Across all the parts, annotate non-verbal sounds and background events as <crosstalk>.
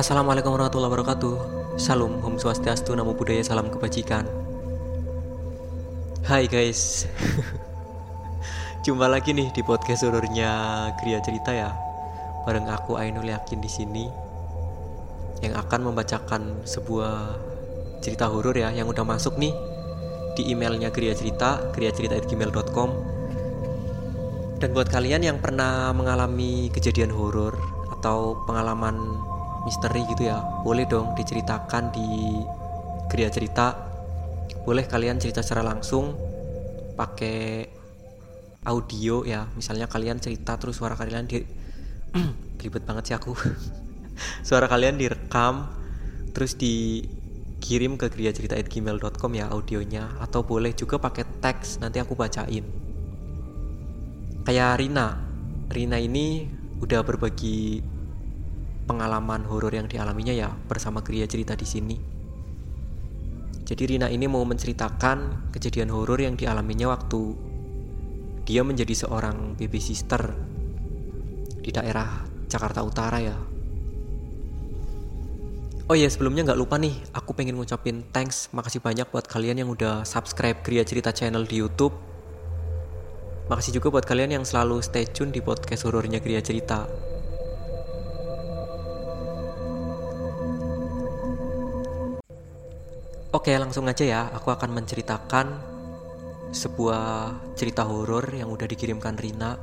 Assalamualaikum warahmatullahi wabarakatuh. Salam, Om Swastiastu, Namo Buddhaya, Salam Kebajikan. Hai guys. <laughs> Jumpa lagi nih di podcast horornya Gria Cerita ya. Bareng aku Ainul Yakin di sini. Yang akan membacakan sebuah cerita horor ya Yang udah masuk nih di emailnya Gria Cerita griacerita@gmail.com Dan buat kalian yang pernah mengalami kejadian horor Atau pengalaman misteri gitu ya. Boleh dong diceritakan di Gria Cerita. Boleh kalian cerita secara langsung pakai audio ya. Misalnya kalian cerita terus suara kalian di <clears throat> ribet banget sih aku. <laughs> Suara kalian direkam terus dikirim ke griacerita@gmail.com ya audionya. Atau boleh juga pakai teks nanti aku bacain. Kayak Rina. Rina ini udah berbagi pengalaman horor yang dialaminya ya bersama Gria cerita di sini. Jadi Rina ini mau menceritakan kejadian horor yang dialaminya waktu dia menjadi seorang baby sister di daerah Jakarta Utara ya. Oh ya sebelumnya nggak lupa nih, aku pengen ngucapin thanks, makasih banyak buat kalian yang udah subscribe Gria Cerita channel di YouTube. Makasih juga buat kalian yang selalu stay tune di podcast horornya Gria Cerita. Oke, langsung aja ya. Aku akan menceritakan sebuah cerita horor yang udah dikirimkan Rina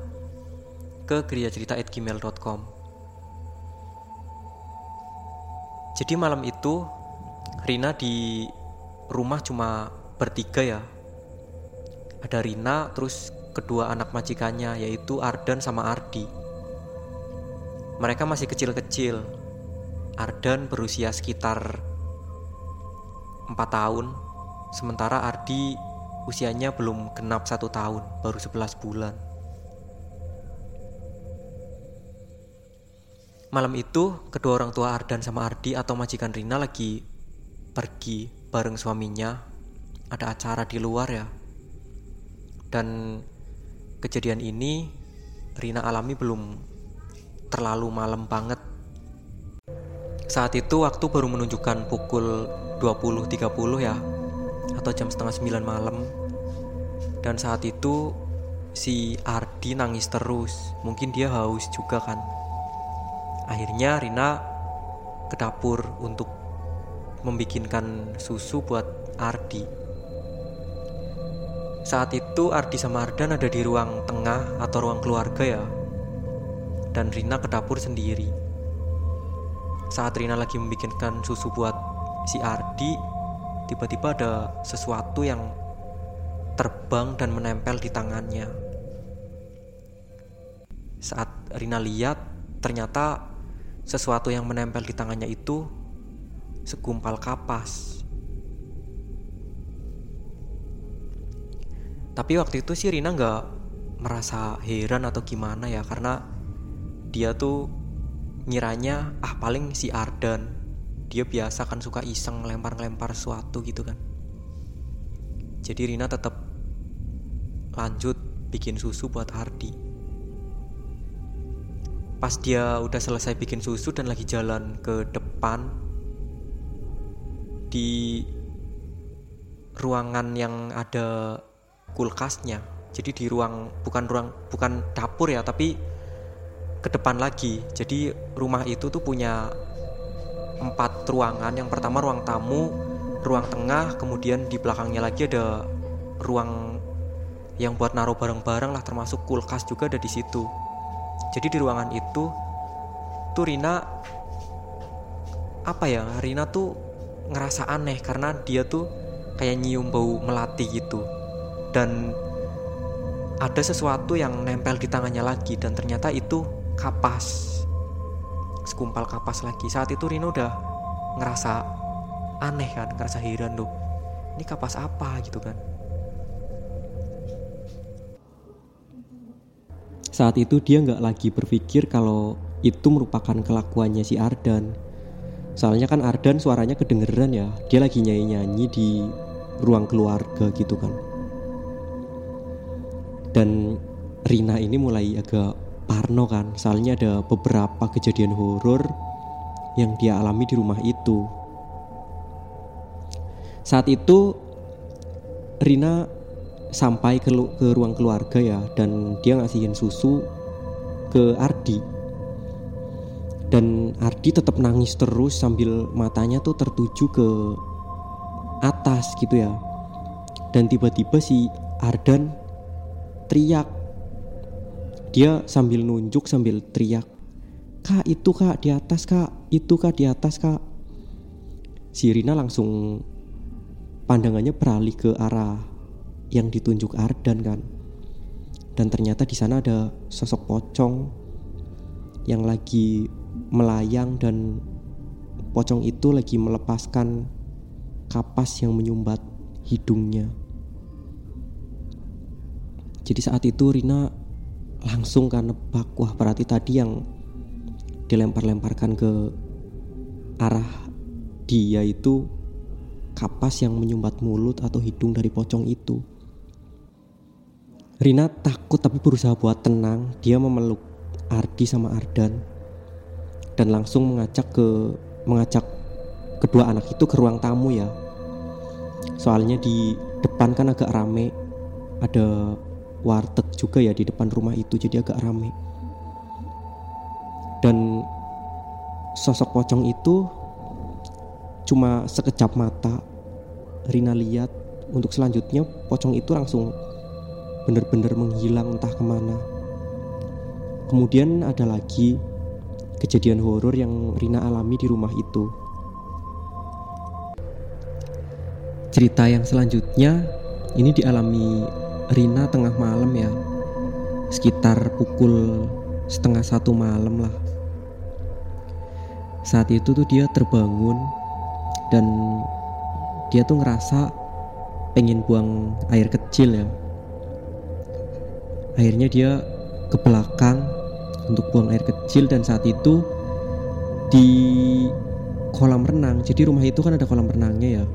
ke kriacerita@gmail.com. Jadi malam itu Rina di rumah cuma bertiga ya. Ada Rina, terus kedua anak majikannya yaitu Ardan sama Ardi. Mereka masih kecil-kecil. Ardan berusia sekitar 4 tahun. Sementara Ardi usianya belum genap satu tahun Baru 11 bulan. Malam itu kedua orang tua Ardan sama Ardi atau majikan Rina lagi pergi bareng suaminya. Ada acara di luar ya. Dan kejadian ini Rina alami belum terlalu malam banget. Saat itu waktu baru menunjukkan pukul 20.30 ya Atau jam setengah 9 malam. Dan saat itu si Ardi nangis terus. Mungkin dia haus juga kan. Akhirnya Rina ke dapur untuk membikinkan susu buat Ardi. Saat itu Ardi sama Ardan ada di ruang tengah atau ruang keluarga ya. Dan Rina ke dapur sendiri. Saat Rina lagi membikinkan susu buat si Ardi, tiba-tiba ada sesuatu yang terbang dan menempel di tangannya. Saat Rina lihat, ternyata sesuatu yang menempel di tangannya itu segumpal kapas. Tapi waktu itu sih Rina nggak merasa heran atau gimana ya karena dia tuh ngiranya ah paling si Ardan dia biasa kan suka iseng lempar-lempar sesuatu gitu kan jadi Rina tetap lanjut bikin susu buat Ardi pas dia udah selesai bikin susu dan lagi jalan ke depan di ruangan yang ada kulkasnya jadi di ruang bukan ruang bukan dapur ya tapi ke depan lagi. Jadi rumah itu tuh punya empat ruangan. Yang pertama ruang tamu, ruang tengah, kemudian di belakangnya lagi ada ruang yang buat naruh barang-barang lah termasuk kulkas juga ada di situ. Jadi di ruangan itu tuh Rina apa ya? Rina tuh ngerasa aneh karena dia tuh kayak nyium bau melati gitu. Dan ada sesuatu yang nempel di tangannya lagi dan ternyata itu kapas sekumpal kapas lagi. Saat itu Rino udah ngerasa aneh kan ngerasa heran loh ini kapas apa? gitu kan. Saat itu dia nggak lagi berpikir kalau itu merupakan kelakuannya si Ardan. Soalnya kan Ardan suaranya kedengeran ya dia lagi nyanyi-nyanyi di ruang keluarga gitu kan. Dan Rina ini mulai agak Parno kan? Soalnya ada beberapa kejadian horor yang dia alami di rumah itu. Saat itu Rina sampai ke, ke ruang keluarga ya dan dia ngasihin susu ke Ardi. Dan Ardi tetap nangis terus sambil matanya tuh tertuju ke atas gitu ya. Dan tiba-tiba si Ardan teriak dia sambil nunjuk sambil teriak kak itu kak di atas kak. Itu kak di atas kak. Si Rina langsung pandangannya beralih ke arah yang ditunjuk Ardan kan. Dan ternyata di sana ada sosok pocong yang lagi melayang dan pocong itu lagi melepaskan kapas yang menyumbat hidungnya. Jadi saat itu Rina langsung kan nebak berarti tadi yang dilempar-lemparkan ke arah dia itu kapas yang menyumbat mulut atau hidung dari pocong itu. Rina takut tapi berusaha buat tenang. Dia memeluk Ardi sama Ardan dan langsung mengajak ke mengajak kedua anak itu ke ruang tamu ya. Soalnya di depan kan agak rame. Ada warteg juga ya di depan rumah itu jadi agak rame. Dan sosok pocong itu cuma sekejap mata Rina lihat untuk selanjutnya pocong itu langsung benar-benar menghilang entah ke mana. Kemudian ada lagi kejadian horor yang Rina alami di rumah itu. Cerita yang selanjutnya ini dialami Rina tengah malam ya, sekitar pukul setengah satu malam lah. Saat itu tuh dia terbangun dan dia tuh ngerasa pengen buang air kecil ya. Akhirnya dia ke belakang untuk buang air kecil dan saat itu di kolam renang. Jadi rumah itu kan ada kolam renangnya ya.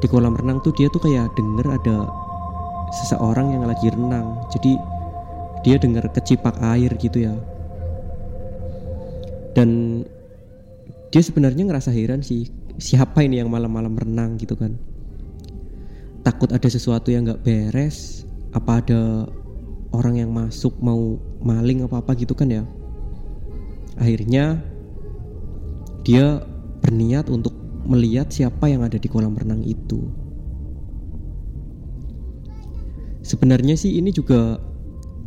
Di kolam renang tuh dia tuh kayak denger ada seseorang yang lagi renang. Jadi dia denger kecipak air gitu ya. Dan dia sebenarnya ngerasa heran sih siapa ini yang malam-malam renang gitu kan. Takut ada sesuatu yang nggak beres apa ada orang yang masuk mau maling apa apa gitu kan ya. Akhirnya dia berniat untuk melihat siapa yang ada di kolam renang itu sebenarnya sih ini juga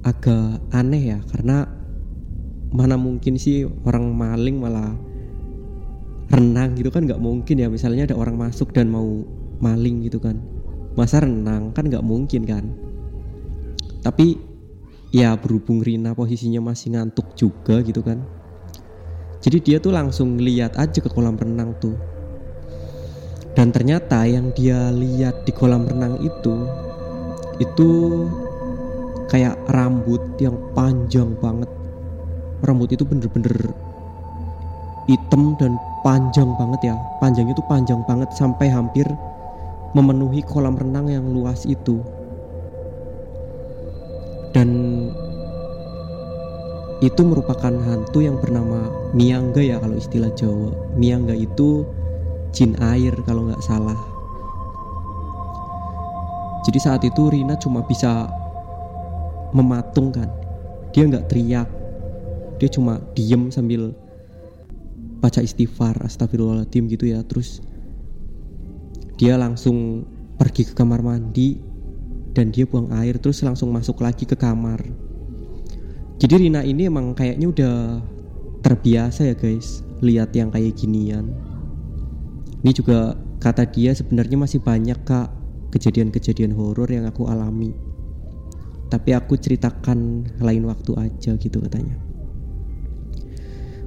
agak aneh ya karena mana mungkin sih orang maling malah renang gitu kan? Nggak mungkin ya misalnya ada orang masuk dan mau maling gitu kan. Masa renang kan nggak mungkin kan? Tapi ya berhubung Rina posisinya masih ngantuk juga gitu kan. Jadi dia tuh langsung lihat aja ke kolam renang tuh. Dan ternyata yang dia lihat di kolam renang itu itu kayak rambut yang panjang banget rambut itu bener-bener hitam dan panjang banget ya panjangnya itu panjang banget sampai hampir memenuhi kolam renang yang luas itu dan itu merupakan hantu yang bernama Miangga ya kalau istilah Jawa. Miangga itu jin air kalau nggak salah. Jadi saat itu Rina cuma bisa mematungkan. Dia nggak teriak. Dia cuma diem sambil baca istighfar, astagfirullahaladzim gitu ya. Terus dia langsung pergi ke kamar mandi dan dia buang air terus langsung masuk lagi ke kamar jadi Rina ini emang kayaknya udah terbiasa ya guys lihat yang kayak ginian ini juga kata dia sebenarnya masih banyak kak kejadian-kejadian horor yang aku alami. Tapi aku ceritakan lain waktu aja gitu katanya.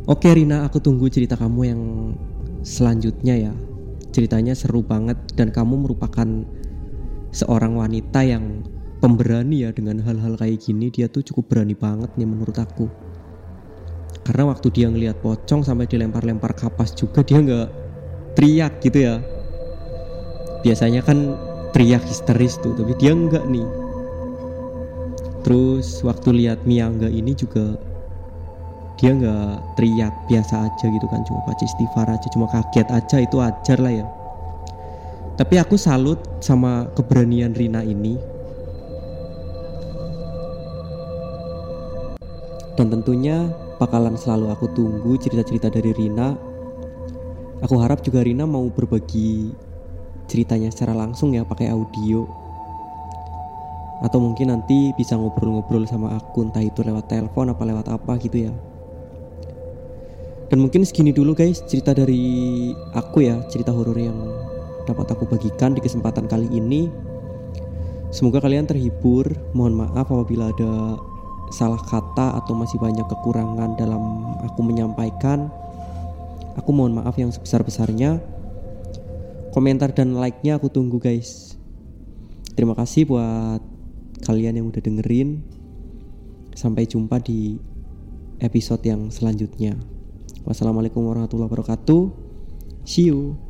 Oke Rina aku tunggu cerita kamu yang selanjutnya ya. Ceritanya seru banget dan kamu merupakan seorang wanita yang pemberani ya dengan hal-hal kayak gini. Dia tuh cukup berani banget nih menurut aku. Karena waktu dia ngelihat pocong sampai dilempar-lempar kapas juga dia nggak teriak gitu ya. Biasanya kan teriak histeris tuh tapi dia nggak nih. Terus waktu lihat Miangga ini juga dia nggak teriak biasa aja gitu kan cuma baca istighfar aja cuma kaget aja itu ajar lah ya. Tapi aku salut sama keberanian Rina ini. Dan tentunya bakalan selalu aku tunggu cerita-cerita dari Rina. Aku harap juga Rina mau berbagi ceritanya secara langsung ya pakai audio atau mungkin nanti bisa ngobrol-ngobrol sama aku entah itu lewat telepon apa lewat apa gitu ya dan mungkin segini dulu guys cerita dari aku ya, cerita horor yang dapat aku bagikan di kesempatan kali ini. Semoga kalian terhibur. Mohon maaf apabila ada salah kata atau masih banyak kekurangan dalam aku menyampaikan. Aku mohon maaf yang sebesar-besarnya. Komentar dan like-nya aku tunggu guys. Terima kasih buat kalian yang udah dengerin. Sampai jumpa di episode yang selanjutnya. Wassalamualaikum warahmatullahi wabarakatuh. See you.